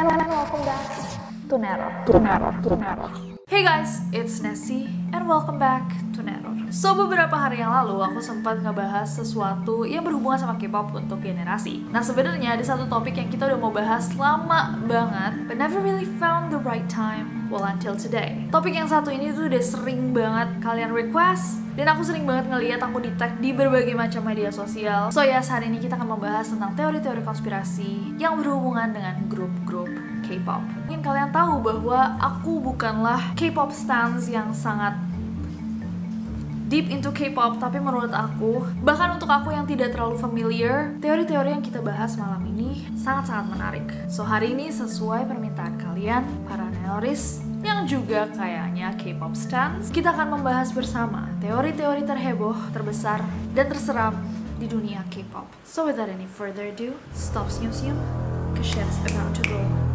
And welcome back to Nero. Hey guys, it's Nessie and welcome back to Neror. So beberapa hari yang lalu aku sempat ngebahas sesuatu yang berhubungan sama K-pop untuk generasi. Nah sebenarnya ada satu topik yang kita udah mau bahas lama banget, but never really found the right time well until today. Topik yang satu ini tuh udah sering banget kalian request dan aku sering banget ngeliat aku di tag di berbagai macam media sosial. So ya yes, hari ini kita akan membahas tentang teori-teori konspirasi yang berhubungan dengan grup-grup K-pop. Mungkin kalian tahu bahwa aku bukanlah K-pop stans yang sangat deep into K-pop, tapi menurut aku, bahkan untuk aku yang tidak terlalu familiar, teori-teori yang kita bahas malam ini sangat-sangat menarik. So hari ini sesuai permintaan kalian, para neoris yang juga kayaknya K-pop stans, kita akan membahas bersama teori-teori terheboh, terbesar, dan terseram di dunia K-pop. So without any further ado, stop senyum-senyum, cause shit's about to go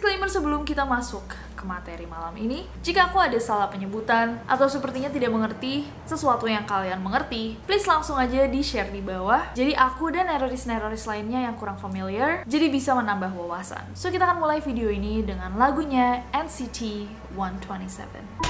Disclaimer sebelum kita masuk ke materi malam ini, jika aku ada salah penyebutan atau sepertinya tidak mengerti sesuatu yang kalian mengerti, please langsung aja di-share di bawah. Jadi aku dan neroris-neroris lainnya yang kurang familiar, jadi bisa menambah wawasan. So kita akan mulai video ini dengan lagunya NCT 127.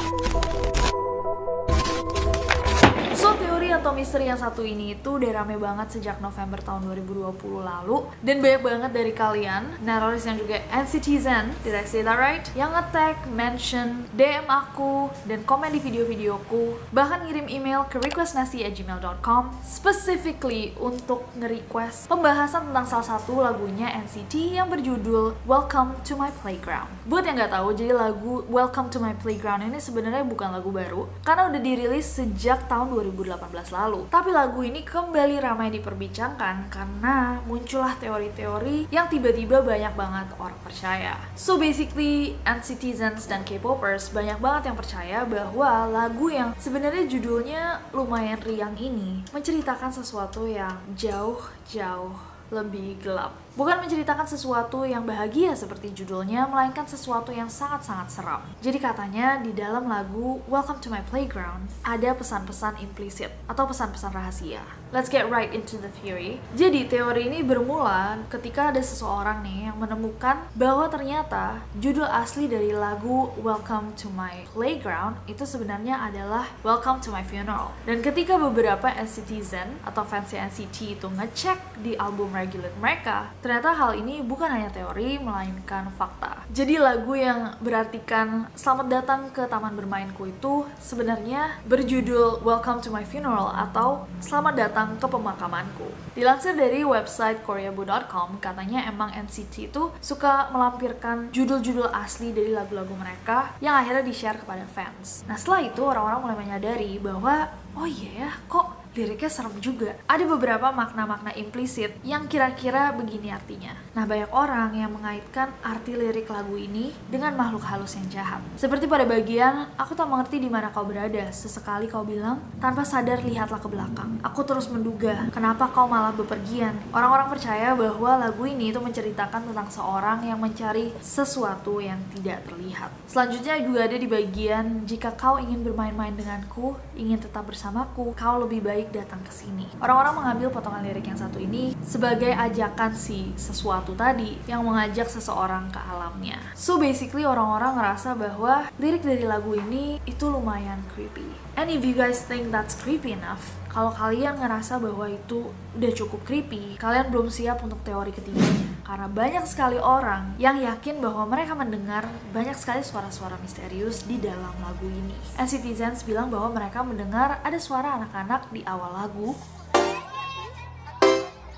So, teori atau misteri yang satu ini itu udah rame banget sejak November tahun 2020 lalu. Dan banyak banget dari kalian, neroris yang juga NCTzen, did I say that right? Yang nge-tag, mention, DM aku, dan komen di video-videoku. Bahkan ngirim email ke requestnasi@gmail.com Specifically untuk nge-request pembahasan tentang salah satu lagunya NCT yang berjudul Welcome to My Playground. Buat yang nggak tahu, jadi lagu Welcome to My Playground ini sebenarnya bukan lagu baru Karena udah dirilis sejak tahun 2000 2018 lalu. Tapi lagu ini kembali ramai diperbincangkan karena muncullah teori-teori yang tiba-tiba banyak banget orang percaya. So basically, citizens dan K-popers banyak banget yang percaya bahwa lagu yang sebenarnya judulnya lumayan riang ini menceritakan sesuatu yang jauh-jauh lebih gelap. Bukan menceritakan sesuatu yang bahagia seperti judulnya, melainkan sesuatu yang sangat-sangat seram. Jadi katanya di dalam lagu Welcome to My Playground ada pesan-pesan implisit atau pesan-pesan rahasia. Let's get right into the theory. Jadi teori ini bermula ketika ada seseorang nih yang menemukan bahwa ternyata judul asli dari lagu Welcome to My Playground itu sebenarnya adalah Welcome to My Funeral. Dan ketika beberapa NCTzen atau fans NCT itu ngecek di album regular mereka, ternyata hal ini bukan hanya teori melainkan fakta. Jadi lagu yang berartikan selamat datang ke taman bermainku itu sebenarnya berjudul Welcome to My Funeral atau selamat datang ke pemakamanku. Dilansir dari website koreabu.com, katanya emang NCT itu suka melampirkan judul-judul asli dari lagu-lagu mereka yang akhirnya di-share kepada fans. Nah setelah itu orang-orang mulai menyadari bahwa oh iya ya kok liriknya serem juga. Ada beberapa makna-makna implisit yang kira-kira begini artinya. Nah, banyak orang yang mengaitkan arti lirik lagu ini dengan makhluk halus yang jahat. Seperti pada bagian, aku tak mengerti di mana kau berada. Sesekali kau bilang, tanpa sadar lihatlah ke belakang. Aku terus menduga, kenapa kau malah bepergian? Orang-orang percaya bahwa lagu ini itu menceritakan tentang seorang yang mencari sesuatu yang tidak terlihat. Selanjutnya juga ada di bagian, jika kau ingin bermain-main denganku, ingin tetap bersamaku, kau lebih baik baik datang ke sini. Orang-orang mengambil potongan lirik yang satu ini sebagai ajakan si sesuatu tadi yang mengajak seseorang ke alamnya. So basically orang-orang ngerasa bahwa lirik dari lagu ini itu lumayan creepy. And if you guys think that's creepy enough, kalau kalian ngerasa bahwa itu udah cukup creepy, kalian belum siap untuk teori ketiganya. Karena banyak sekali orang yang yakin bahwa mereka mendengar banyak sekali suara-suara misterius di dalam lagu ini. NCTzens bilang bahwa mereka mendengar ada suara anak-anak di awal lagu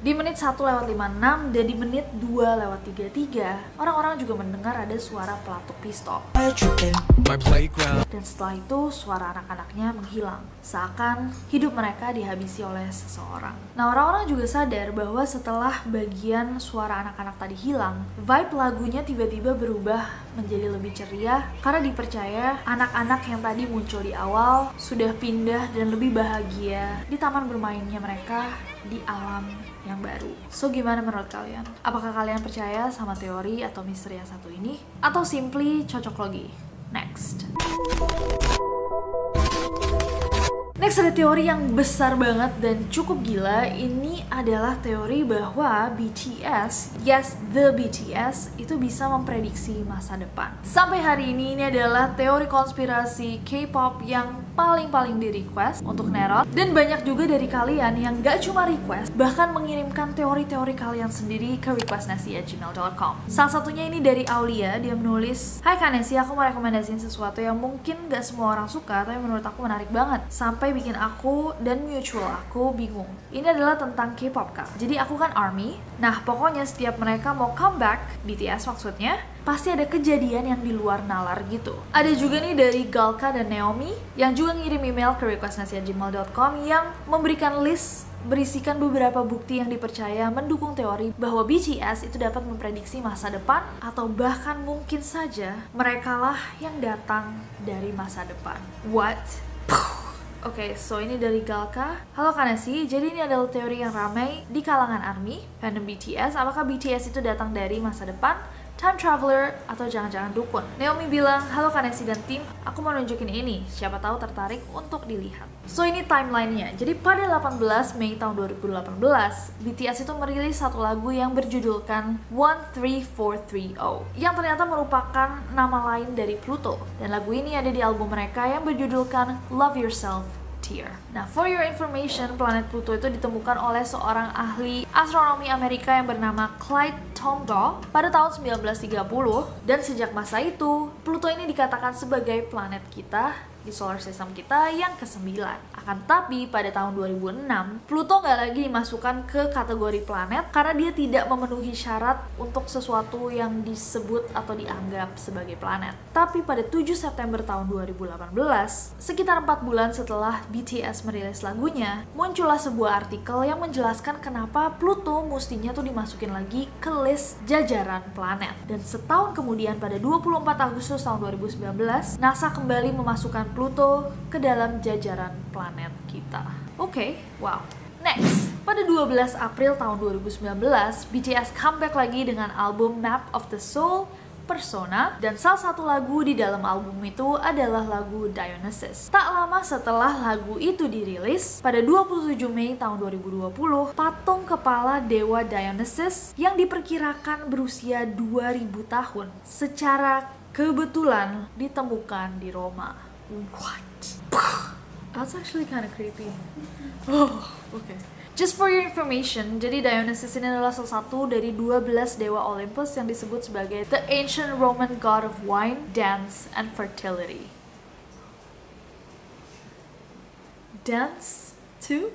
di menit 1 lewat 56 dan di menit 2 lewat 33, orang-orang juga mendengar ada suara pelatuk pistol. Dan setelah itu, suara anak-anaknya menghilang. Seakan hidup mereka dihabisi oleh seseorang. Nah, orang-orang juga sadar bahwa setelah bagian suara anak-anak tadi hilang, vibe lagunya tiba-tiba berubah menjadi lebih ceria karena dipercaya anak-anak yang tadi muncul di awal sudah pindah dan lebih bahagia di taman bermainnya mereka di alam yang baru. So gimana menurut kalian? Apakah kalian percaya sama teori atau misteri yang satu ini? Atau simply cocok logi? Next. Next ada teori yang besar banget dan cukup gila. Ini adalah teori bahwa BTS, yes the BTS, itu bisa memprediksi masa depan. Sampai hari ini ini adalah teori konspirasi K-pop yang paling-paling di request untuk Nerot dan banyak juga dari kalian yang gak cuma request bahkan mengirimkan teori-teori kalian sendiri ke requestnasi@gmail.com salah satunya ini dari Aulia dia menulis Hai Kanesi aku mau rekomendasiin sesuatu yang mungkin gak semua orang suka tapi menurut aku menarik banget sampai bikin aku dan mutual aku bingung. Ini adalah tentang K-pop kak. Jadi aku kan ARMY. Nah pokoknya setiap mereka mau comeback BTS maksudnya pasti ada kejadian yang di luar nalar gitu. Ada juga nih dari Galka dan Naomi yang juga ngirim email ke requestnasiat.gmail.com yang memberikan list berisikan beberapa bukti yang dipercaya mendukung teori bahwa BTS itu dapat memprediksi masa depan atau bahkan mungkin saja merekalah yang datang dari masa depan. What? Oke, okay, so ini dari Galka. Halo Kanesi, jadi ini adalah teori yang ramai di kalangan ARMY, fandom BTS. Apakah BTS itu datang dari masa depan time traveler, atau jangan-jangan dukun. Naomi bilang, halo Kanesi dan tim, aku mau nunjukin ini, siapa tahu tertarik untuk dilihat. So ini timelinenya, jadi pada 18 Mei tahun 2018, BTS itu merilis satu lagu yang berjudulkan 13430, yang ternyata merupakan nama lain dari Pluto. Dan lagu ini ada di album mereka yang berjudulkan Love Yourself Tier. Nah, for your information, planet Pluto itu ditemukan oleh seorang ahli astronomi Amerika yang bernama Clyde Tombaugh pada tahun 1930 dan sejak masa itu, Pluto ini dikatakan sebagai planet kita di solar system kita yang ke-9. Akan tetapi pada tahun 2006, Pluto nggak lagi dimasukkan ke kategori planet karena dia tidak memenuhi syarat untuk sesuatu yang disebut atau dianggap sebagai planet. Tapi pada 7 September tahun 2018, sekitar 4 bulan setelah BTS merilis lagunya, muncullah sebuah artikel yang menjelaskan kenapa Pluto mestinya tuh dimasukin lagi ke list jajaran planet. Dan setahun kemudian pada 24 Agustus tahun 2019, NASA kembali Pluto ke dalam jajaran planet kita. Oke, okay, wow. Next, pada 12 April tahun 2019, BTS comeback lagi dengan album Map of the Soul Persona dan salah satu lagu di dalam album itu adalah lagu Dionysus. Tak lama setelah lagu itu dirilis, pada 27 Mei tahun 2020, patung kepala dewa Dionysus yang diperkirakan berusia 2000 tahun secara kebetulan ditemukan di Roma. What? That's actually kind of creepy. Oh, okay. Just for your information, jadi Dionysus ini adalah salah satu dari 12 dewa Olympus yang disebut sebagai the ancient Roman god of wine, dance, and fertility. Dance too?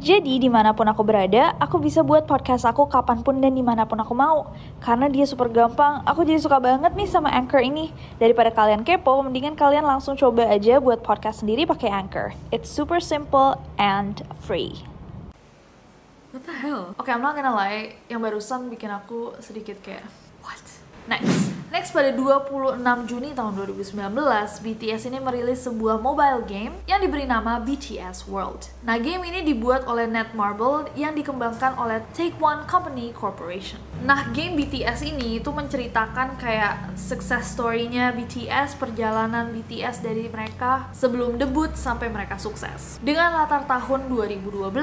Jadi di mana pun aku berada, aku bisa buat podcast aku kapan pun dan di mana pun aku mau. Karena dia super gampang, aku jadi suka banget nih sama Anchor ini. Daripada kalian kepo, mendingan kalian langsung coba aja buat podcast sendiri pakai Anchor. It's super simple and free. What the hell? Oke, okay, I'm not gonna lie, yang barusan bikin aku sedikit kayak, what? Next. Next pada 26 Juni tahun 2019, BTS ini merilis sebuah mobile game yang diberi nama BTS World. Nah, game ini dibuat oleh Netmarble yang dikembangkan oleh Take One Company Corporation. Nah, game BTS ini itu menceritakan kayak success story-nya BTS, perjalanan BTS dari mereka sebelum debut sampai mereka sukses. Dengan latar tahun 2012,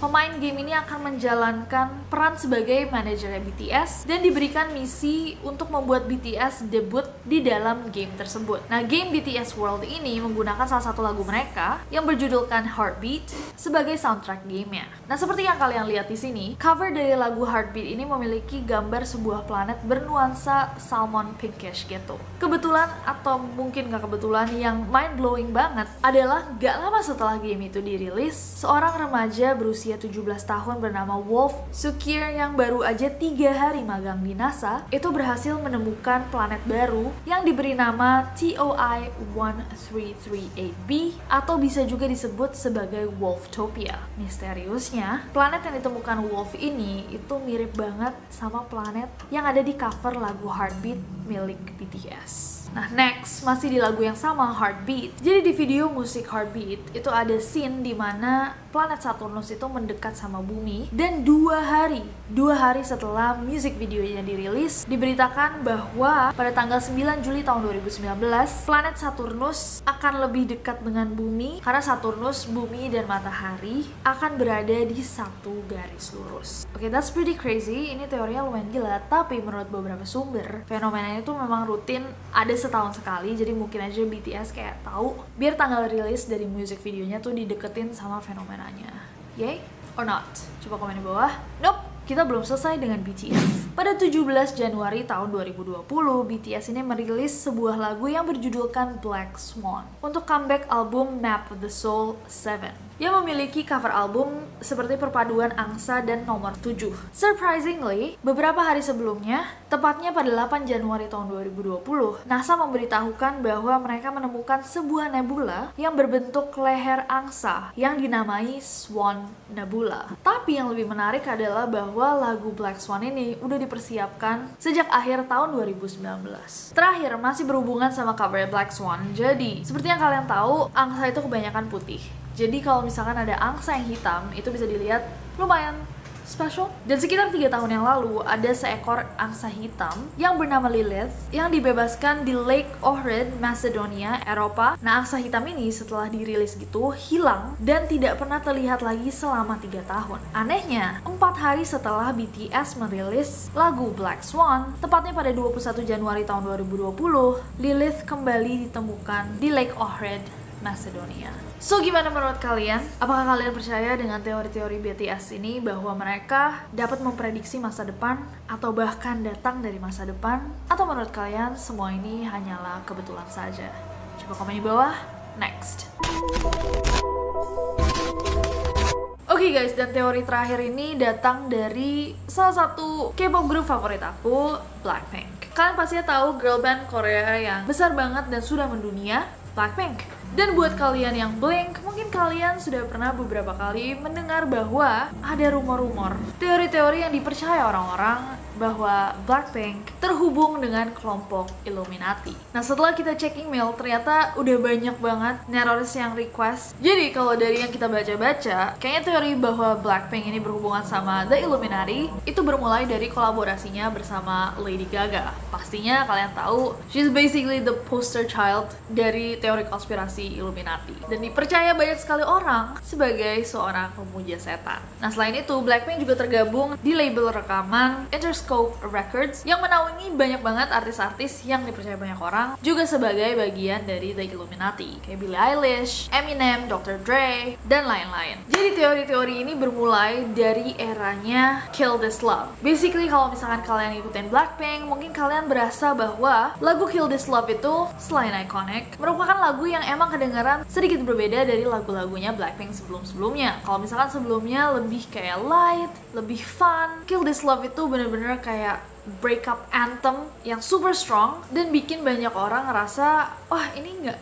pemain game ini akan menjalankan peran sebagai manajer BTS dan diberikan misi untuk membuat BTS debut di dalam game tersebut. Nah, game BTS World ini menggunakan salah satu lagu mereka yang berjudulkan Heartbeat sebagai soundtrack gamenya. Nah, seperti yang kalian lihat di sini, cover dari lagu Heartbeat ini memiliki gambar sebuah planet bernuansa salmon pinkish gitu. Kebetulan atau mungkin nggak kebetulan yang mind blowing banget adalah gak lama setelah game itu dirilis, seorang remaja berusia berusia 17 tahun bernama Wolf Sukir yang baru aja tiga hari magang di NASA itu berhasil menemukan planet baru yang diberi nama TOI 1338b atau bisa juga disebut sebagai Wolftopia. Misteriusnya, planet yang ditemukan Wolf ini itu mirip banget sama planet yang ada di cover lagu Heartbeat milik BTS. Nah, next masih di lagu yang sama Heartbeat. Jadi di video musik Heartbeat itu ada scene di mana planet Saturnus itu mendekat sama bumi dan dua hari, dua hari setelah musik videonya dirilis diberitakan bahwa pada tanggal 9 Juli tahun 2019 planet Saturnus akan lebih dekat dengan bumi karena Saturnus, bumi dan matahari akan berada di satu garis lurus. Oke, okay, that's pretty crazy. Ini teorinya lumayan gila, tapi menurut beberapa sumber fenomena itu memang rutin ada setahun sekali jadi mungkin aja BTS kayak tahu biar tanggal rilis dari music videonya tuh dideketin sama fenomenanya. Yay or not? Coba komen di bawah. Nope kita belum selesai dengan BTS. Pada 17 Januari tahun 2020, BTS ini merilis sebuah lagu yang berjudulkan Black Swan untuk comeback album Map of the Soul 7 yang memiliki cover album seperti perpaduan angsa dan nomor 7. Surprisingly, beberapa hari sebelumnya, tepatnya pada 8 Januari tahun 2020, NASA memberitahukan bahwa mereka menemukan sebuah nebula yang berbentuk leher angsa yang dinamai Swan Nebula. Tapi yang lebih menarik adalah bahwa lagu Black Swan ini udah dipersiapkan sejak akhir tahun 2019. Terakhir, masih berhubungan sama cover Black Swan. Jadi, seperti yang kalian tahu, angsa itu kebanyakan putih. Jadi kalau misalkan ada angsa yang hitam, itu bisa dilihat lumayan special. Dan sekitar tiga tahun yang lalu, ada seekor angsa hitam yang bernama Lilith yang dibebaskan di Lake Ohrid, Macedonia, Eropa. Nah, angsa hitam ini setelah dirilis gitu hilang dan tidak pernah terlihat lagi selama tiga tahun. Anehnya, empat hari setelah BTS merilis lagu Black Swan, tepatnya pada 21 Januari tahun 2020, Lilith kembali ditemukan di Lake Ohrid, Macedonia. So gimana menurut kalian? Apakah kalian percaya dengan teori-teori BTS ini bahwa mereka dapat memprediksi masa depan atau bahkan datang dari masa depan? Atau menurut kalian semua ini hanyalah kebetulan saja? Coba komen di bawah. Next. Oke okay guys, dan teori terakhir ini datang dari salah satu K-pop group favorit aku, Blackpink. Kalian pasti tahu girl band Korea yang besar banget dan sudah mendunia, Blackpink. Dan buat kalian yang blank, mungkin kalian sudah pernah beberapa kali mendengar bahwa ada rumor-rumor, teori-teori yang dipercaya orang-orang bahwa Blackpink terhubung dengan kelompok Illuminati. Nah setelah kita cek email ternyata udah banyak banget neroris yang request. Jadi kalau dari yang kita baca-baca, kayaknya teori bahwa Blackpink ini berhubungan sama The Illuminati itu bermulai dari kolaborasinya bersama Lady Gaga. Pastinya kalian tahu, she's basically the poster child dari teori konspirasi Illuminati dan dipercaya banyak sekali orang sebagai seorang pemuja setan. Nah selain itu, Blackpink juga tergabung di label rekaman Interscope Records yang menaungi banyak banget artis-artis yang dipercaya banyak orang juga sebagai bagian dari The Illuminati kayak Billie Eilish, Eminem, Dr. Dre, dan lain-lain. Jadi teori-teori ini bermulai dari eranya Kill This Love. Basically kalau misalkan kalian ikutin Blackpink, mungkin kalian berasa bahwa lagu Kill This Love itu selain iconic, merupakan lagu yang emang kedengaran sedikit berbeda dari lagu-lagunya Blackpink sebelum-sebelumnya. Kalau misalkan sebelumnya lebih kayak light, lebih fun, Kill This Love itu bener-bener kayak breakup anthem yang super strong dan bikin banyak orang ngerasa wah ini nggak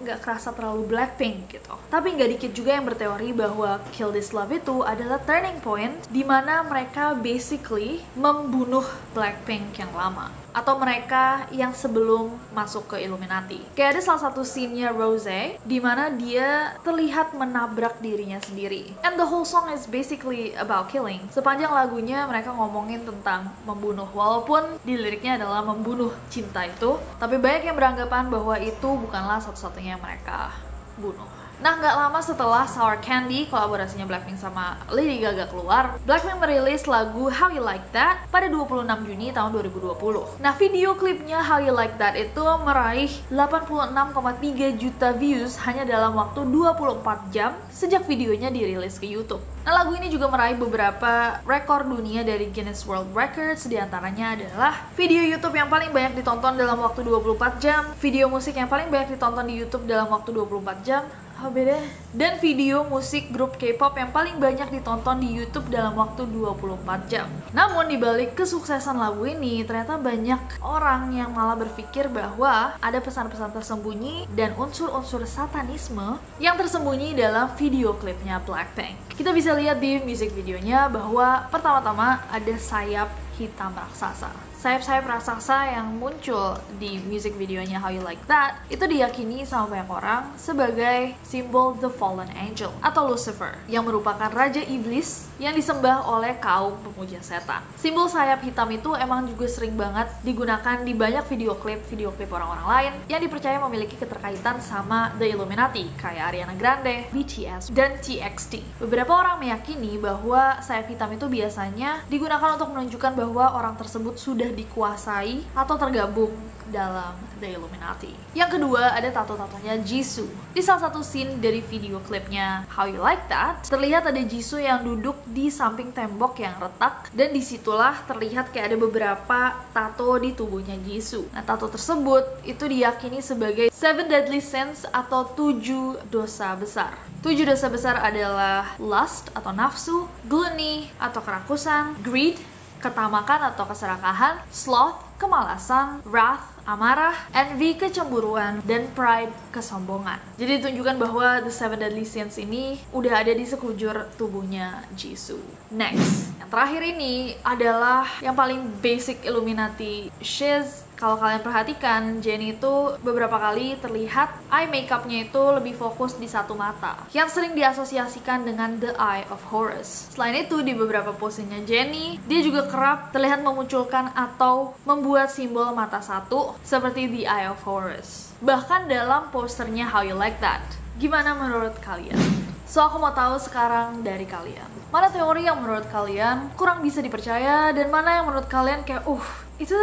nggak kerasa terlalu Blackpink gitu. Tapi nggak dikit juga yang berteori bahwa Kill This Love itu adalah turning point di mana mereka basically membunuh Blackpink yang lama. Atau mereka yang sebelum masuk ke Illuminati. Kayak ada salah satu scene-nya Rose di mana dia terlihat menabrak dirinya sendiri. And the whole song is basically about killing. Sepanjang lagunya mereka ngomongin tentang membunuh walaupun di liriknya adalah membunuh cinta itu, tapi banyak yang beranggapan bahwa itu bukanlah satu-satunya mereka bunuh. Nah, nggak lama setelah Sour Candy, kolaborasinya Blackpink sama Lady Gaga keluar, Blackpink merilis lagu How You Like That pada 26 Juni tahun 2020. Nah, video klipnya How You Like That itu meraih 86,3 juta views hanya dalam waktu 24 jam sejak videonya dirilis ke YouTube. Nah, lagu ini juga meraih beberapa rekor dunia dari Guinness World Records, di antaranya adalah video YouTube yang paling banyak ditonton dalam waktu 24 jam, video musik yang paling banyak ditonton di YouTube dalam waktu 24 jam, Oh beda. Dan video musik grup K-pop yang paling banyak ditonton di YouTube dalam waktu 24 jam. Namun dibalik kesuksesan lagu ini, ternyata banyak orang yang malah berpikir bahwa ada pesan-pesan tersembunyi dan unsur-unsur satanisme yang tersembunyi dalam video klipnya Blackpink. Kita bisa lihat di musik videonya bahwa pertama-tama ada sayap hitam raksasa sayap-sayap raksasa yang muncul di music videonya How You Like That itu diyakini sama banyak orang sebagai simbol The Fallen Angel atau Lucifer yang merupakan raja iblis yang disembah oleh kaum pemuja setan. Simbol sayap hitam itu emang juga sering banget digunakan di banyak video klip video klip orang-orang lain yang dipercaya memiliki keterkaitan sama The Illuminati kayak Ariana Grande, BTS, dan TXT. Beberapa orang meyakini bahwa sayap hitam itu biasanya digunakan untuk menunjukkan bahwa orang tersebut sudah dikuasai atau tergabung dalam The Illuminati. Yang kedua ada tato-tatonya Jisoo. Di salah satu scene dari video klipnya How You Like That, terlihat ada Jisoo yang duduk di samping tembok yang retak dan di situlah terlihat kayak ada beberapa tato di tubuhnya Jisoo. Nah tato tersebut itu diyakini sebagai Seven Deadly Sins atau tujuh dosa besar. Tujuh dosa besar adalah lust atau nafsu, gluttony atau kerakusan, greed ketamakan atau keserakahan, sloth, kemalasan, wrath, amarah, envy, kecemburuan, dan pride, kesombongan. Jadi ditunjukkan bahwa the seven deadly sins ini udah ada di sekujur tubuhnya Jisoo. Next, yang terakhir ini adalah yang paling basic Illuminati Shiz kalau kalian perhatikan, Jenny itu beberapa kali terlihat eye makeupnya itu lebih fokus di satu mata, yang sering diasosiasikan dengan the eye of Horus. Selain itu, di beberapa posenya Jenny, dia juga kerap terlihat memunculkan atau membuat simbol mata satu seperti the eye of Horus. Bahkan dalam posternya How You Like That. Gimana menurut kalian? So aku mau tahu sekarang dari kalian. Mana teori yang menurut kalian kurang bisa dipercaya dan mana yang menurut kalian kayak uh itu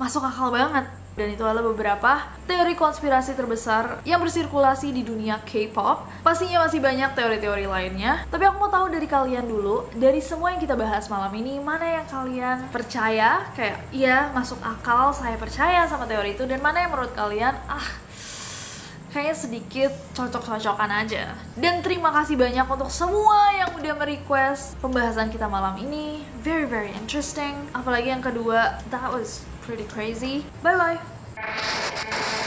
masuk akal banget dan itu adalah beberapa teori konspirasi terbesar yang bersirkulasi di dunia K-pop. Pastinya masih banyak teori-teori lainnya, tapi aku mau tahu dari kalian dulu, dari semua yang kita bahas malam ini, mana yang kalian percaya, kayak iya masuk akal, saya percaya sama teori itu, dan mana yang menurut kalian, ah kayaknya sedikit cocok-cocokan aja. Dan terima kasih banyak untuk semua yang udah merequest pembahasan kita malam ini. Very very interesting. Apalagi yang kedua, that was pretty crazy. Bye bye.